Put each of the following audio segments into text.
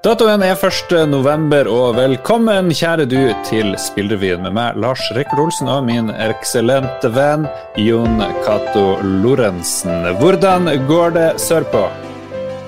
Datoen er 1. november, og velkommen, kjære du, til Spillrevyen med meg, Lars Rikard Olsen, og min eksellente venn Jon Cato Lorentzen. Hvordan går det sørpå?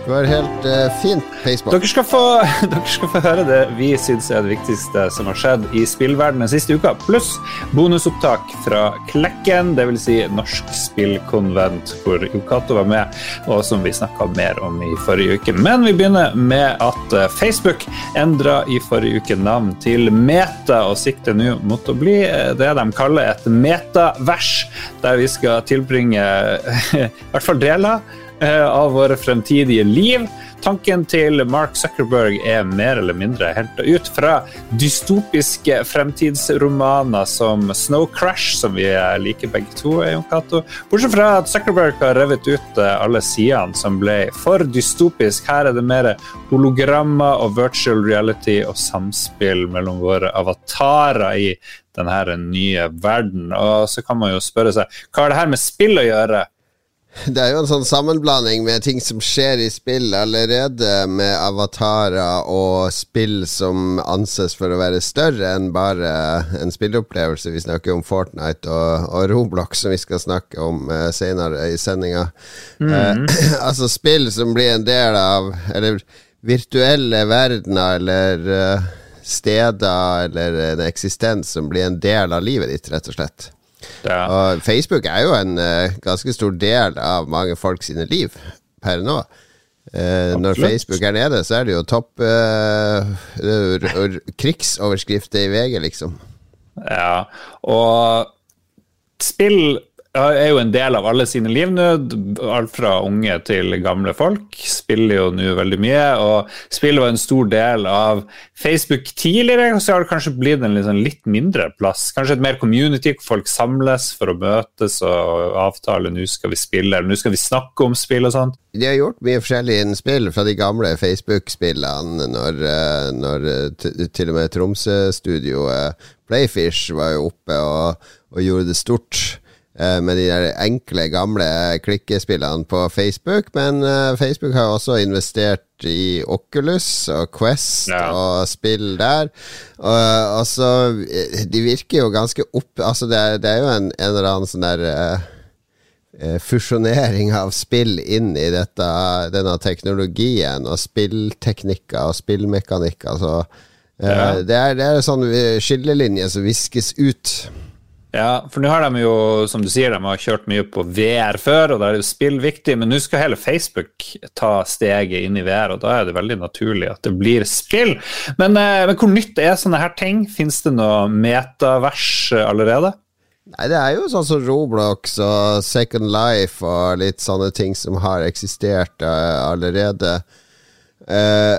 Det går helt uh, fint. Facebook. Dere skal, få, dere skal få høre det vi syns er det viktigste som har skjedd i spillverdenen siste uka, pluss bonusopptak fra Klekken, dvs. Si Norsk Spillkonvent, hvor Yokato var med, og som vi snakka mer om i forrige uke. Men vi begynner med at eh, Facebook endra i forrige uke navn til Meta, og sikter nå mot å bli eh, det de kaller et metavers, der vi skal tilbringe i hvert fall deler av våre fremtidige liv. Tanken til Mark Zuckerberg er mer eller mindre henta ut fra dystopiske fremtidsromaner som Snow Crash, som vi liker begge to. Jon Cato. Bortsett fra at Zuckerberg har revet ut alle sidene som ble for dystopisk. Her er det mer hologrammer og virtual reality og samspill mellom våre avatarer i denne nye verden. Og så kan man jo spørre seg hva har det her med spill å gjøre? Det er jo en sånn sammenblanding med ting som skjer i spill allerede, med avatarer og spill som anses for å være større enn bare en spilleopplevelse. Vi snakker om Fortnite og, og Roblox, som vi skal snakke om uh, senere i sendinga. Mm -hmm. uh, altså spill som blir en del av Eller virtuelle verdener eller uh, steder eller en eksistens som blir en del av livet ditt, rett og slett. Ja. Og Facebook er jo en uh, ganske stor del av mange folk sine liv per nå. Uh, når Facebook er nede, så er det jo topp uh, krigsoverskrifter i VG, liksom. Ja, og spill er jo en del av alle sine liv nå. Alt fra unge til gamle folk spiller jo nå veldig mye. Og spill var en stor del av Facebook tidligere, så har det kanskje blitt en liksom litt mindre plass. Kanskje et mer community hvor folk samles for å møtes og avtale nå skal vi spille, eller nå skal vi snakke om spill og sånt. De har gjort mye forskjellig innen spill fra de gamle Facebook-spillene, når, eh, når til og med Tromsø-studioet Playfish var jo oppe og, og gjorde det stort. Eh, med de der enkle, gamle klikkespillene på Facebook. Men uh, Facebook har også investert i Oculus og Quest ja. og spill der. Og, og, så De virker jo ganske opp Altså, det er, det er jo en, en, eller annen sånn der uh, fusjonering av spill inn i dette, denne teknologien, og spillteknikker og spillmekanikker. Altså, ja. det, er, det er en sånn skillelinje som viskes ut. Ja, for nå har de jo, som du sier, de har kjørt mye på VR før, og da er jo spill viktig, men nå skal hele Facebook ta steget inn i VR, og da er det veldig naturlig at det blir spill. Men, eh, men hvor nytt er sånne her ting? Fins det noe metavers allerede? Nei, det er jo sånn som Roblox og Second Life og litt sånne ting som har eksistert uh, allerede. Uh,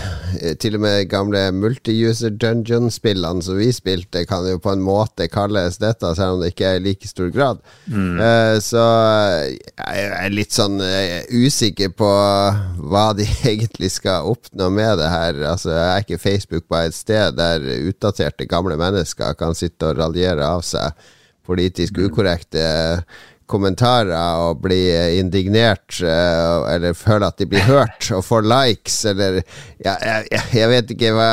til og med gamle multi-user dungeon-spillene som vi spilte, kan jo på en måte kalles dette, selv om det ikke er i like stor grad. Mm. Uh, så jeg er litt sånn uh, usikker på hva de egentlig skal oppnå med det her. Altså, jeg er ikke Facebook på et sted der utdaterte gamle mennesker kan sitte og raljere av seg politisk mm. Kommentarer og blir indignert, uh, eller føler at de blir hørt og får likes, eller ja, jeg, jeg, vet ikke hva,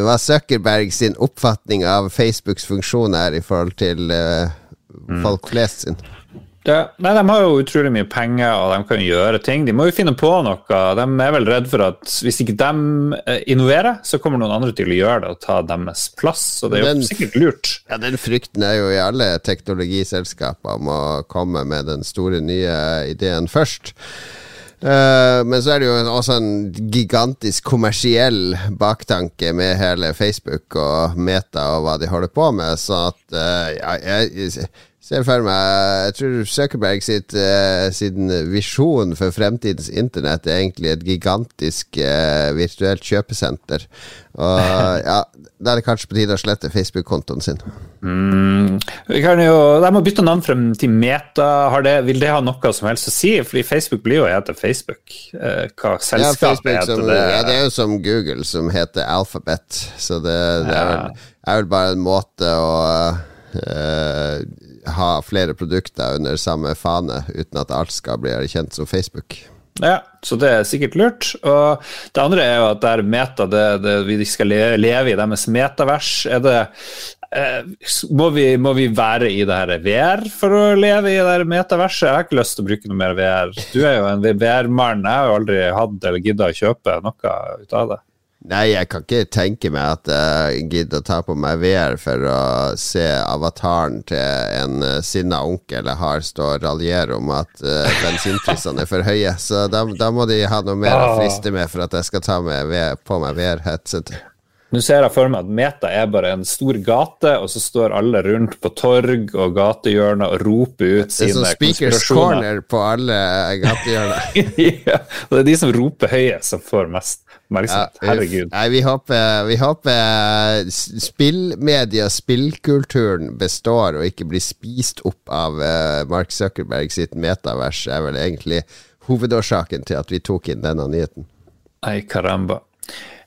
hva Zuckerberg sin oppfatning av Facebooks funksjon er i forhold til uh, folk flest sin. Det, nei, De har jo utrolig mye penger og de kan gjøre ting. De må jo finne på noe. De er vel redd for at hvis ikke de eh, innoverer, så kommer noen andre til å gjøre det og ta deres plass. Så det er den, jo sikkert lurt. Ja, Den frykten er jo i alle teknologiselskaper om å komme med den store nye ideen først. Uh, men så er det jo også en gigantisk kommersiell baktanke med hele Facebook og Meta og hva de holder på med, så at uh, ja, jeg, ser for meg Jeg tror Zuckerberg sitt, uh, sin visjon for fremtidens internett er egentlig et gigantisk uh, virtuelt kjøpesenter. Og ja, da er det kanskje på tide å slette Facebook-kontoen sin. Mm. Jo, de må bytte navn frem til Meta. Det, vil det ha noe som helst å si? Fordi Facebook blir jo hete Facebook. Uh, hva selskapet ja, heter som, det? Ja, det er jo som Google, som heter Alphabet. Så det, det er, vel, er, vel, bare en måte å ha flere produkter under samme fane, uten at alt skal bli erkjent som Facebook. Ja, så det er sikkert lurt. Og det andre er jo at der meta, det, det, vi skal leve, i deres metavers. Er det eh, må, vi, må, vi, være i det her VR for å leve i det her metaverset? Jeg har ikke lyst til å bruke noe mer VR. Du er jo en VR-mann. Jeg har jo aldri hatt eller gidda å kjøpe noe ut av det. Nei, jeg kan ikke tenke meg at jeg gidder å ta på meg VR for å se avataren til en uh, sinna onkel jeg har stå og raljere om at uh, bensinprisene er for høye. Så da, da, må de ha noe mer å ah. friste med for at jeg skal ta med, på meg VR-headset. Nå ser jeg for meg at Meta er bare en stor gate, og så står alle rundt på torg og gatehjørner og roper ut sine konspirasjoner. Det er sånn Speakers Corner på alle gatehjørner. ja, og det er de som roper høyest, som får mest oppmerksomhet. Ja, Herregud. Nei, vi håper, vi håper spillmedia, spillkulturen, består og ikke blir spist opp av uh, Mark Zuckerberg sitt metavers, er vel egentlig hovedårsaken til at vi tok inn denne nyheten. Ei caramba.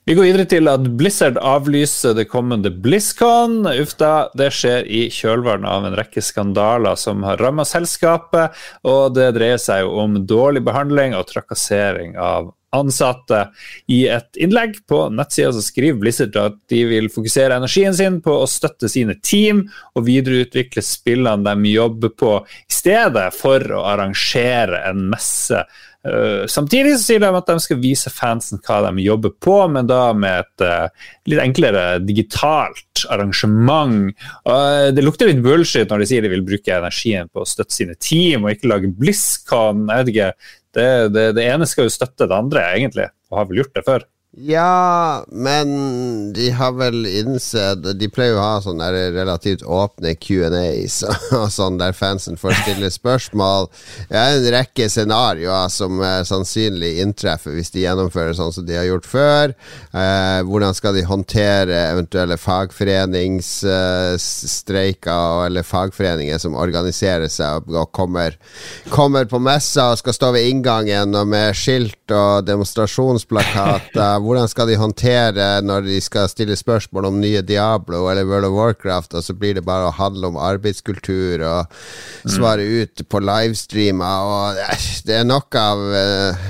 Vi går videre til at Blizzard avlyser det kommende BlizzCon. Uff da, det skjer i kjølvannet av en rekke skandaler som har rammet selskapet, og det dreier seg jo om dårlig behandling og trakassering av ansatte. I et innlegg på nettsida skriver Blizzard at de vil fokusere energien sin på å støtte sine team og videreutvikle spillene de jobber på, stedet for å arrangere en messe. Uh, samtidig så sier de at de skal vise fansen hva de jobber på, men da med et uh, litt enklere digitalt arrangement. Uh, det lukter litt bullshit når de sier de vil bruke energien på å støtte sine team og ikke lage BlizzCon. Jeg vet ikke, det, det, det, ene skal jo støtte det andre, egentlig, og har vel gjort det før. Ja, men de har vel innsett De pleier jo å ha sånne relativt åpne Q&As sånn, der fansen får stille spørsmål. Det er en rekke scenarioer som uh, sannsynlig inntreffer hvis de gjennomfører sånn som de har gjort før. Eh, hvordan skal de håndtere eventuelle fagforeningsstreiker uh, eller fagforeninger som organiserer seg og kommer, kommer på messa og skal stå ved inngangen og med skilt og demonstrasjonsplakater hvordan skal de håndtere når de skal stille spørsmål om nye Diablo eller World of Warcraft, og så blir det bare å handle om arbeidskultur og svare mm. ut på livestreamer, og det er nok av uh,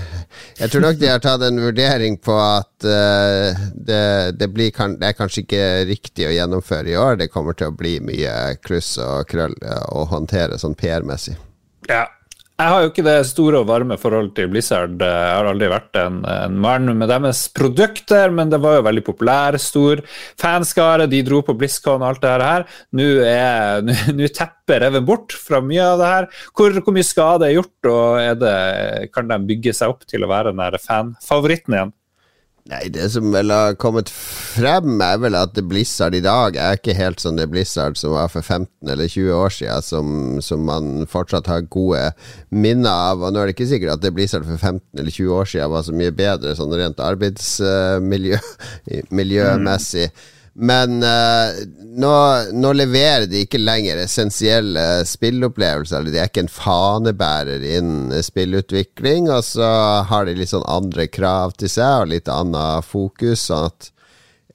jeg tror nok de har tatt en vurdering på at uh, det, det, blir, det, er kanskje ikke riktig å gjennomføre i år. Det kommer til å bli mye kluss og krøll uh, å håndtere sånn PR-messig. Ja, jeg har jo ikke det store og varme forholdet til Blizzard. Jeg har aldri vært en, en mann med deres produkter, men det var jo veldig populær, stor fanskare. De dro på BlizzCon og alt det her. Nå er nå teppet revet bort fra mye av det her. Hvor, hvor mye skade er gjort, og det, kan de bygge seg opp til å være den fanfavoritten igjen? Nei, det som vel har kommet frem, er vel at Blizzard i dag er ikke helt som det Blizzard som var for 15 eller 20 år siden, som, som man fortsatt har gode minner av. Og nå er det ikke sikkert at det Blizzard for 15 eller 20 år siden var så mye bedre sånn rent arbeidsmiljø miljømessig. Mm. Men uh, nå, nå, leverer de ikke lenger essensielle spillopplevelser. Eller De er ikke en fanebærer innen spillutvikling. Og så har de litt sånn andre krav til seg og litt annet fokus. Sånn at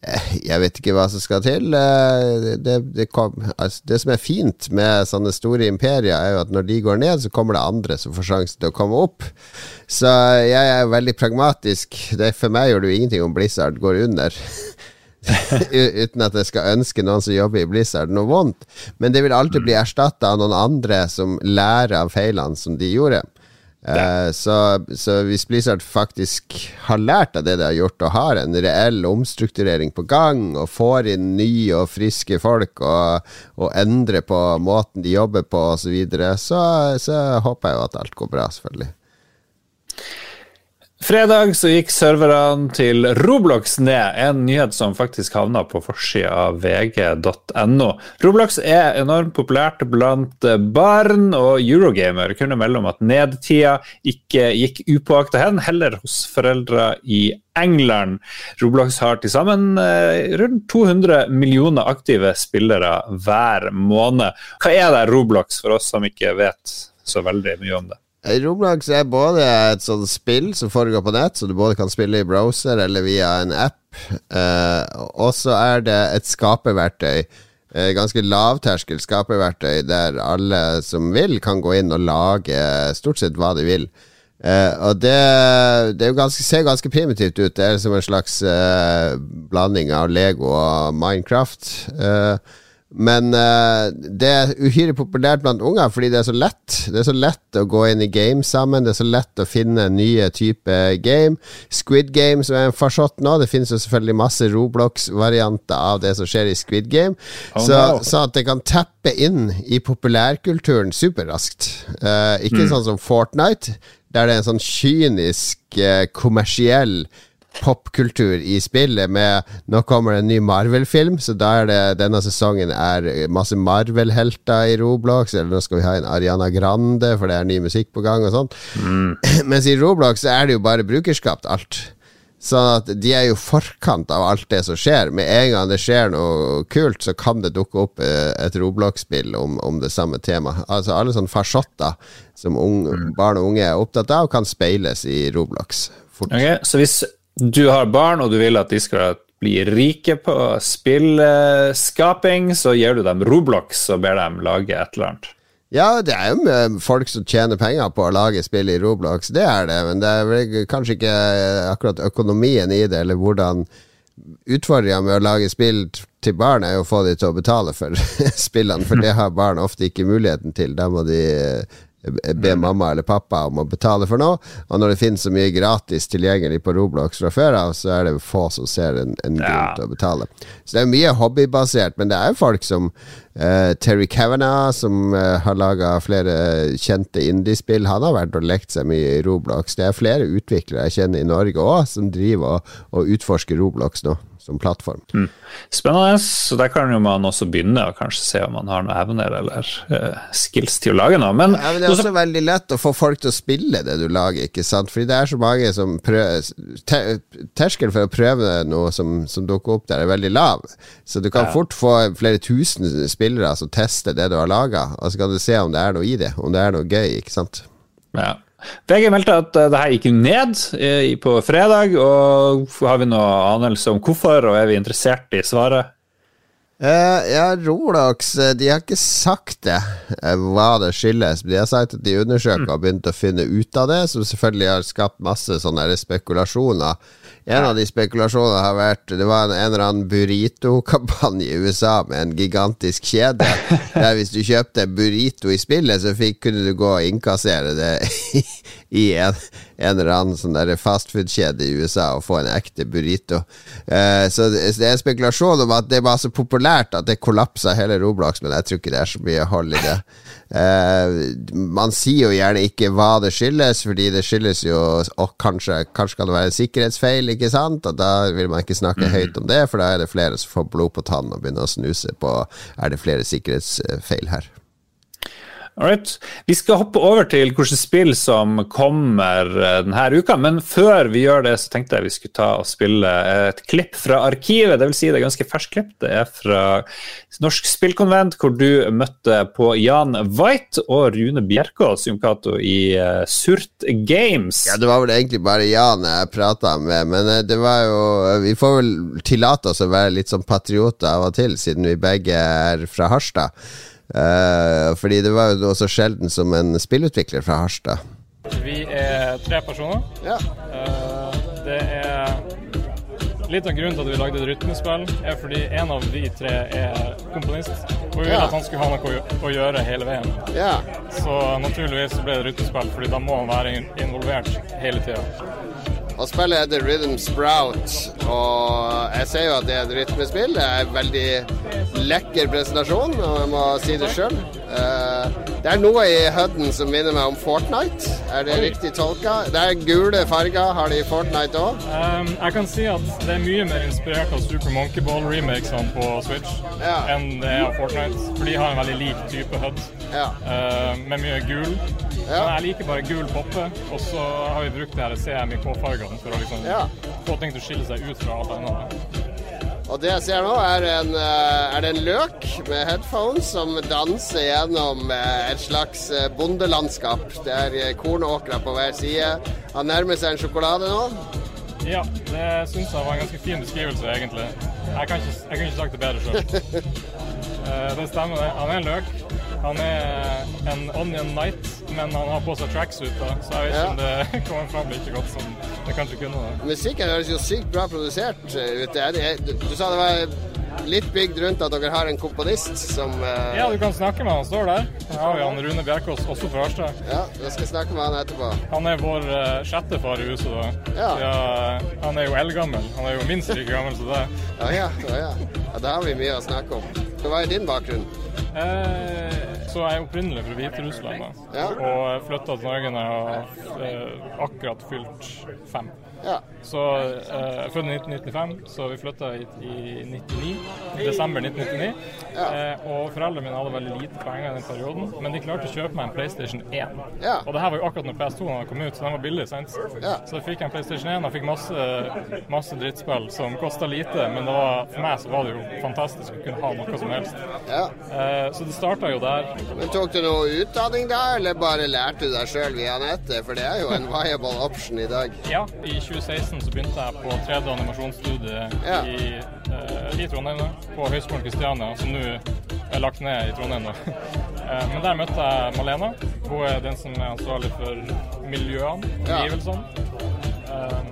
uh, jeg vet ikke hva som skal til. Uh, det, det, kom, altså, det, som er fint med sånne store imperier, er jo at når de går ned, så kommer det andre som får sjansen til å komme opp. Så jeg er veldig pragmatisk. Det, for meg gjør det jo ingenting om Blizzard går under. Uten at jeg skal ønske noen som jobber i Blizzard noe vondt. Men det vil alltid bli erstatta av noen andre som lærer av feilene som de gjorde. Uh, så, så, hvis Blizzard faktisk har lært av det de har gjort, og har en reell omstrukturering på gang, og får inn nye og friske folk, og, og endrer på måten de jobber på osv., så, videre, så så håper jeg jo at alt går bra, selvfølgelig. Fredag så gikk serverne til Roblox ned, en nyhet som faktisk havna på forsida av vg.no. Roblox er enormt populært blant barn, og Eurogamer kunne melde om at nedtida ikke gikk upåakta hen, heller hos foreldre i England. Roblox har til sammen eh, rundt 200 millioner aktive spillere hver måned. Hva er det Roblox, for oss som ikke vet så veldig mye om det? Roblox er både et sånt spill som foregår på nett, så du både kan spille i browser eller via en app. eh, og så er det et skaperverktøy. Eh, ganske lavterskel skaperverktøy der alle som vil, kan gå inn og lage stort sett hva de vil. Eh, og det, det ganske, ser ganske primitivt ut. Det er som en slags uh, blanding av Lego og Minecraft. Uh, men det er uhyre populært blant unger fordi det er så lett. Det er så lett å gå inn i game sammen. Det er så lett å finne nye typer game. Squid Game, som er en farsott nå. Det finnes jo selvfølgelig masse Roblox-varianter av det som skjer i Squid Game. Oh, så, no. så, at det kan tappe inn i populærkulturen superraskt. ikke mm. sånn som Fortnite der det er en sånn kynisk, uh, kommersiell popkultur i spillet med Nå kommer det en ny Marvel-film, så da er det denne sesongen er masse Marvel-helter i Roblox, eller nå skal vi ha en Ariana Grande, for det er ny musikk på gang og sånn. Mm. Mens i Roblox er det jo bare brukerskapt alt. Sånn at de er jo forkant av alt det som skjer. Med en gang det skjer noe kult, så kan det dukke opp eh, et Roblox-spill om, om, det samme temaet. Altså alle sånne farsotter som unge, mm. barn og unge er opptatt av, kan speiles i Roblox. Okay, så hvis du har barn, og du vil at de skal bli rike på spillskaping, så gir du dem Roblox og ber dem lage et eller annet? Ja, det er jo folk som tjener penger på å lage spill i Roblox, det er det. Men det er kanskje ikke akkurat økonomien i det, eller hvordan Utfordringa med å lage spill til barn er jo å få de til å betale for spillene, for det har barn ofte ikke muligheten til. Da må de be mamma eller pappa om å betale for noe. Og når det finnes så mye gratis tilgjengelig på Roblox fra før av, så er det få som ser en, en grunn ja. til å betale. Så det er mye hobbybasert, men det er jo folk som uh, Terry Kavanagh, som uh, har laga flere kjente indiespill. Han har vært og lekt seg mye i Roblox. Det er flere utviklere jeg kjenner i Norge òg, som driver og, og utforsker Roblox nå som plattform. Mm. Spennende. Så der kan jo man også begynne og kanskje se om man har noe evner eller uh, skills til å lage noe. Men, ja, men det er også veldig lett å få folk til å spille det du lager, ikke sant. Fordi det er så mange som prøver Terskelen for å prøve noe som, som, dukker opp der, er veldig lav. Så du kan ja. fort få flere tusen spillere som tester det du har laga, og så kan du se om det er noe i det, om det er noe gøy, ikke sant. Ja. VG meldte at eh, det her gikk ned eh, på fredag. og Har vi noe anelse om hvorfor, og er vi interessert i svaret? Uh, ja, Rolax de har ikke sagt det, hva det skyldes. De har sagt at de undersøker og begynt å finne ut av det, som selvfølgelig har skapt masse sånne spekulasjoner. En av de spekulasjonene har vært Det var en, en eller annen burrito-kampanje i USA med en gigantisk kjede. Der hvis du kjøpte burrito i spillet, så fikk, kunne du gå og innkassere det i en, en eller annen sånn fastfood-kjede i USA og få en ekte burrito. Uh, så det, det er en spekulasjon om at det var så populært at det kollapsa hele Roblox, men jeg tror ikke det er så mye hold i det. Uh, man sier jo gjerne ikke hva det skyldes, fordi det skyldes jo Og kanskje, kanskje kan det være sikkerhetsfeil, ikke sant? Og da vil man ikke snakke mm. høyt om det, for da er det flere som får blod på tann og begynner å snuse på Er det flere sikkerhetsfeil her. Alright. Vi skal hoppe over til hvilke spill som kommer eh, denne uka. Men før vi gjør det, så tenkte jeg vi skulle ta og spille et klipp fra arkivet. Det vil si det er ganske ferskt klipp. Det er fra Norsk Spillkonvent, hvor du møtte på Jan White og Rune Bjerkås Junkato i uh, Surt Games. Ja, det var vel egentlig bare Jan jeg prata med, men eh, det var jo Vi får vel tillate oss å være litt sånn patrioter av og til, siden vi begge er fra Harstad. Uh, fordi det var jo noe så sjelden som en spillutvikler fra Harstad. Vi er tre personer. Ja. Uh, det er Litt av grunnen til at vi lagde et rytmespill, er fordi en av de tre er komponist. Og vi ville ja. at han skulle ha noe å gjøre hele veien. Ja. Så naturligvis ble det rytmespill, fordi da må han være involvert hele tida. Og spillet heter Rhythm Sprout, og jeg ser jo at det er et rytmespill. Det er en veldig lekker presentasjon, og jeg må si det sjøl. Eh, det er noe i HUD-en som minner meg om Fortnite. Er det riktig tolka? Det er gule farger. Har de i Fortnite òg? Um, jeg kan si at det er mye mer inspirert av Super Monkey Ball-remakesene på Switch ja. enn det er av Fortnite. For de har en veldig lik type HUD, ja. uh, med mye gul. Ja. Men jeg liker bare gul poppe, og så har vi brukt de her CMYK-fargene for å liksom ja. få ting til å skille seg ut fra alt annet. Og det jeg ser nå, er, en, eh, er det en løk med headphones som danser gjennom eh, et slags bondelandskap. Det er kornåkre på hver side. Han nærmer seg en sjokolade nå. Ja, det syns jeg var en ganske fin beskrivelse, egentlig. Jeg kan ikke, jeg kan ikke sagt det bedre sjøl. det stemmer, det. Han er en løk. Han er en Onion Night men han har på seg tracksuit, da, så jeg vet ikke om det kommer fram like godt som det kanskje kunne. Da. Musikken høres jo sykt bra produsert ut. Du, du sa det var litt bygd rundt at dere har en komponist som uh... Ja, du kan snakke med han. Han står der. Her har vi han Rune Bjerkås, også fra Harstad. Ja, jeg skal snakke med han etterpå. Han er vår uh, sjette far i huset, da. Ja. ja han er jo eldgammel. Han er jo minst like gammel som ja, ja, ja, ja. ja. Da har vi mye å snakke om. Hva er din bakgrunn? Eh, så jeg er opprinnelig fra Hviterussland og flytta til Norge da jeg har eh, akkurat fylt fem. Ja. Så eh, født i 1995, så vi flytta hit i 99, desember 1999. Ja. Eh, og foreldrene mine hadde veldig lite penger i den perioden, men de klarte å kjøpe meg en PlayStation 1. Ja. Og det her var jo akkurat når PS2 kom ut, så den var billig. sant? Ja. Så jeg fikk en PlayStation 1 og fikk masse, masse drittspill som kosta lite, men var, for meg så var det jo fantastisk å kunne ha noe som helst. Ja. Eh, så det starta jo der. Men Tok du noe utdanning da, eller bare lærte du deg sjøl via nettet? For det er jo en viable option i dag. Ja, i 2016 så begynte jeg på 3D animasjonsstudiet ja. i, eh, i, Trondheim, på Høgskolen Kristiania, som nå er lagt ned i Trondheim. eh, men der møtte jeg Malena. Hun er den som er ansvarlig for miljøene, omgivelsene. Eh,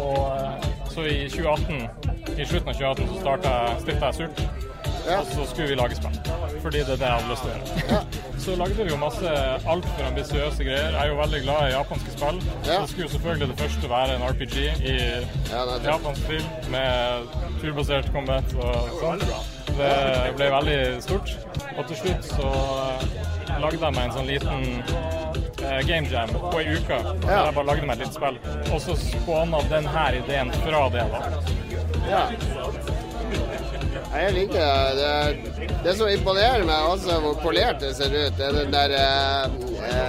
og så i 2018, i slutten av 2018 så stifta jeg Surt. Ja. Og så skulle vi lage spill. Fordi det er det jeg hadde lyst til å gjøre. Ja. Så lagde vi jo masse altfor ambisiøse greier. Jeg er jo veldig glad i japanske spill. Ja. Så skulle jo selvfølgelig det første være en RPG i ja, japansk spill med turbasert combat og sånn. Det ble veldig stort. Og til slutt så lagde jeg meg en sånn liten uh, game jam på ei uke. Der jeg bare lagde meg et lite spill. Og så spåna denne ideen fra det. da. Ja. Jeg liker det. Det som imponerer meg også, hvor polert det ser ut, det er den der eh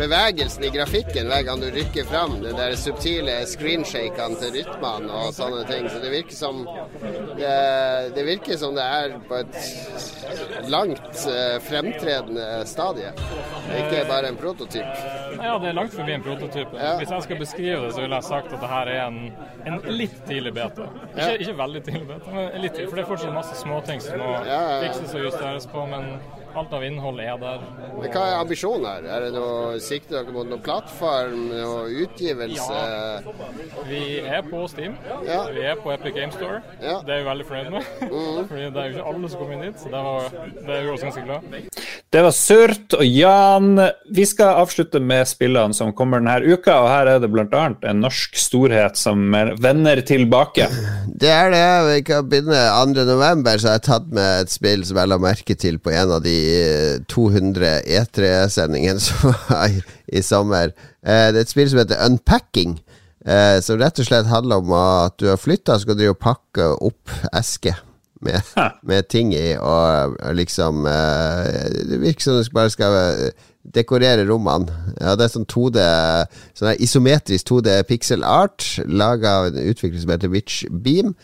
bevegelsen i grafikken hver gang du rykker fram. det der subtile screenshakene til rytmene og sånne ting. Så det virker som det, det virker som det er på et langt uh, fremtredende stadie. Ikke bare en prototyp. Ja, det er langt forbi en prototyp. Ja. Hvis jeg skal beskrive det, så ville jeg sagt at det her er en, en litt tidlig beta. Ikke, ja. ikke veldig tidlig beta, men litt tidlig. For det er fortsatt masse småting som må ja, fikses og justeres på. men Alt av innhold er der. Men Hva er ambisjonen her? Er det noe, Sikter dere mot noen plattform, noe utgivelse? Ja. Vi er på Steam. Ja. Vi er på Epic Game Store. Ja. Det er vi veldig fornøyd med. Mm. Fordi det er jo ikke alle som kommer inn dit, så det, var, det er vi også ganske glad. Det var Surt og Jan. Vi skal avslutte med spillene som kommer denne uka, og her er det bl.a. en norsk storhet som vender tilbake. Det er det. Vi kan begynne 2.11., så har jeg tatt med et spill som jeg la merke til på en av de 200 E3-sendingene som var i sommer. Eh, det er et spill som heter Unpacking. Eh, som rett og slett handler om at du har flytta, så skal du jo pakke opp esker med, med ting i, og, og liksom eh, Det virker som du bare skal eh, dekorere rommene. Ja, det er sånn 2D Sånn isometrisk 2D pixel art, laga av en utvikler som heter Witch Beam.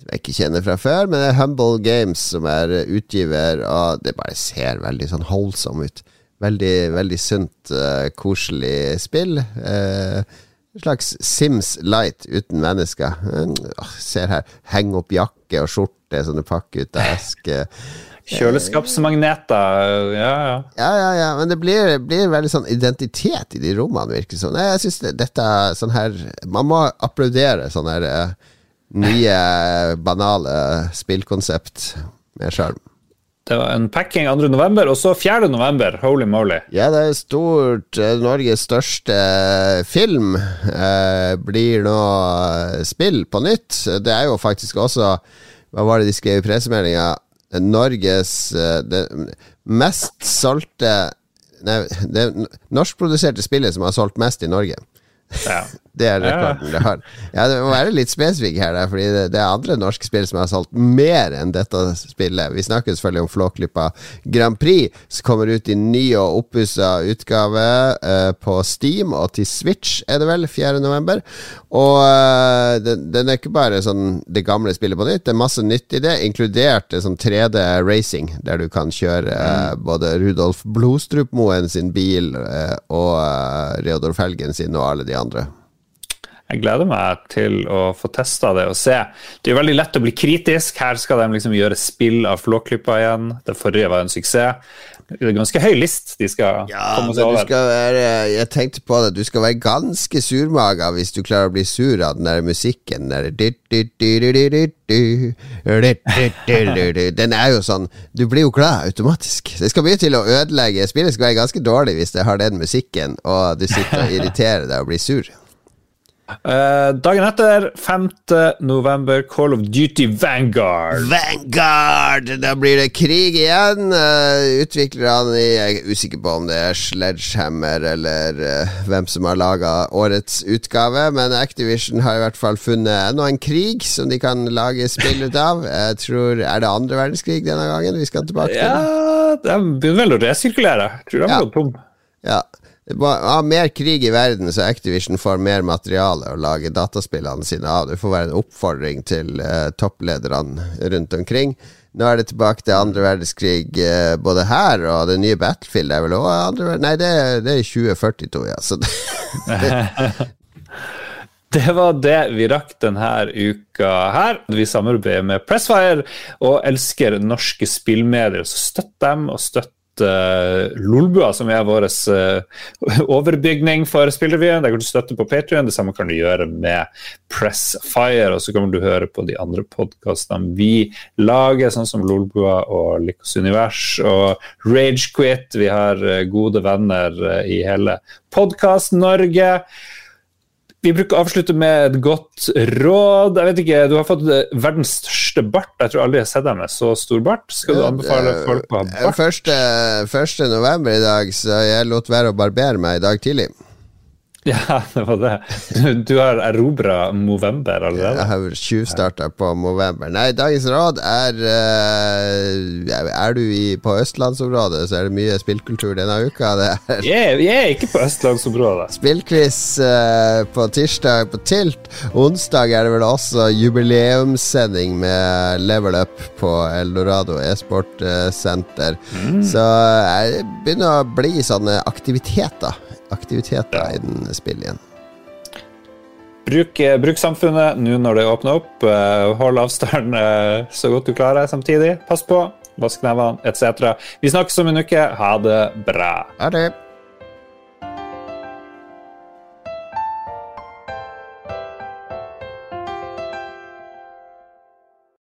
Som jeg ikke kjenner fra før, men det er Humble Games som er utgiver, og det bare ser veldig sånn holdsom ut. Veldig, veldig sunt, uh, koselig spill. Uh, en slags Sims Light uten mennesker. ser her. Heng opp jakke og skjorte som du pakker ut av eske. Kjøleskapsmagneter, ja, ja. Ja, ja, ja. Men det blir, blir veldig sånn identitet i de rommene, virker det som. Sånn. Jeg syns dette sånn her Man må applaudere sånne her eh, nye, banale spillkonsept med sjarm. Det var en packing 2.11., og så 4.11. Holy moly. Ja, det er stort. Eh, Norges største eh, film eh, blir nå eh, spill på nytt. Det er jo faktisk også Hva var det de skrev i pressemeldinga? Norges det mest solgte Nei, det norskproduserte spillet som har solgt mest i Norge. Ja. Det er rekorden det har. Ja, det må være litt spesifikk her, fordi det, det, er andre norske spill som har solgt mer enn dette spillet. Vi snakker selvfølgelig om Flåklypa Grand Prix, som kommer ut i ny og oppussa utgave uh, på Steam og til Switch, er det vel, 4.11. Og uh, den, den, er ikke bare sånn det gamle spillet på nytt, det er masse nytt i det, inkludert sånn 3D racing, der du kan kjøre uh, både Rudolf Blodstrupmoen sin bil og Reodor Felgen sin og alle de andre. Jeg gleder meg til å få testa det og se. Det er veldig lett å bli kritisk. Her skal de liksom gjøre spill av Flåklypa igjen. Det forrige var en suksess. Det er ganske høy list de skal ja, komme seg over. Være, jeg tenkte på det, du skal være ganske surmaga hvis du klarer å bli sur av den der musikken. Den er jo sånn Du blir jo glad automatisk. Det skal mye til å ødelegge. Spillet skal være ganske dårlig hvis det har den musikken, og du sitter og irriterer deg og blir sur. Uh, dagen etter, 5. november, Call of Duty Vanguard. Vanguard! Da blir det krig igjen. Uh, utviklerne Jeg er usikker på om det er Sledgehammer eller uh, hvem som har laga årets utgave, men Activision har i hvert fall funnet enda en krig som de kan lage spill ut av. Jeg tror Er det andre verdenskrig denne gangen vi skal tilbake til? Ja, de begynner vel å resirkulere. Jeg tror de har gått tom. Ja ha mer krig i verden, så Activision får mer materiale å lage dataspillene sine av. Det får være en oppfordring til uh, topplederne rundt omkring. Nå er det tilbake til andre verdenskrig uh, både her og det nye Battlefield. Er vel også andre, nei, det, det er 2042, ja. Så det, Det var det vi rakk denne uka her. Vi samarbeider med Pressfire og elsker norske spillmedier, så støtt dem, og støtt uh, Lolbua, som er vår uh, overbygning for Spillrevyen. Der kan du støtte på Patrion. Det samme kan du gjøre med Pressfire. Og så kan du høre på de andre podkastene vi lager, sånn som Lolbua og Lykkos univers og Ragequit. Vi har uh, gode venner i hele Podkast-Norge. Vi bruker å avslutte med et godt råd. Jeg vet ikke, Du har fått verdens største bart. Jeg tror aldri jeg har sett deg med så stor bart. Skal du anbefale folk å ha bart? Første, første november i dag, så jeg lot være å barbere meg i dag tidlig. Ja, det var det. Du har erobra Movember allerede? Jeg har tjuvstarta på Movember. Nei, dagens råd er uh, Er du i, på østlandsområdet, så er det mye spillkultur denne uka. Er jeg, er ikke på østlandsområdet. Spillquiz uh, på tirsdag på Tilt. Onsdag er det vel også jubileumssending med Level Up på Eldorado e-sportsenter. Mm. Så det begynner å bli sånne aktiviteter aktiviteter i den spillet igjen. Bruk, eh, bruk samfunnet nå når det åpner opp. Eh, hold avstand eh, så godt du klarer samtidig. Pass på, vask nevene etc. Vi snakkes om en uke. Ha det bra. Ha det.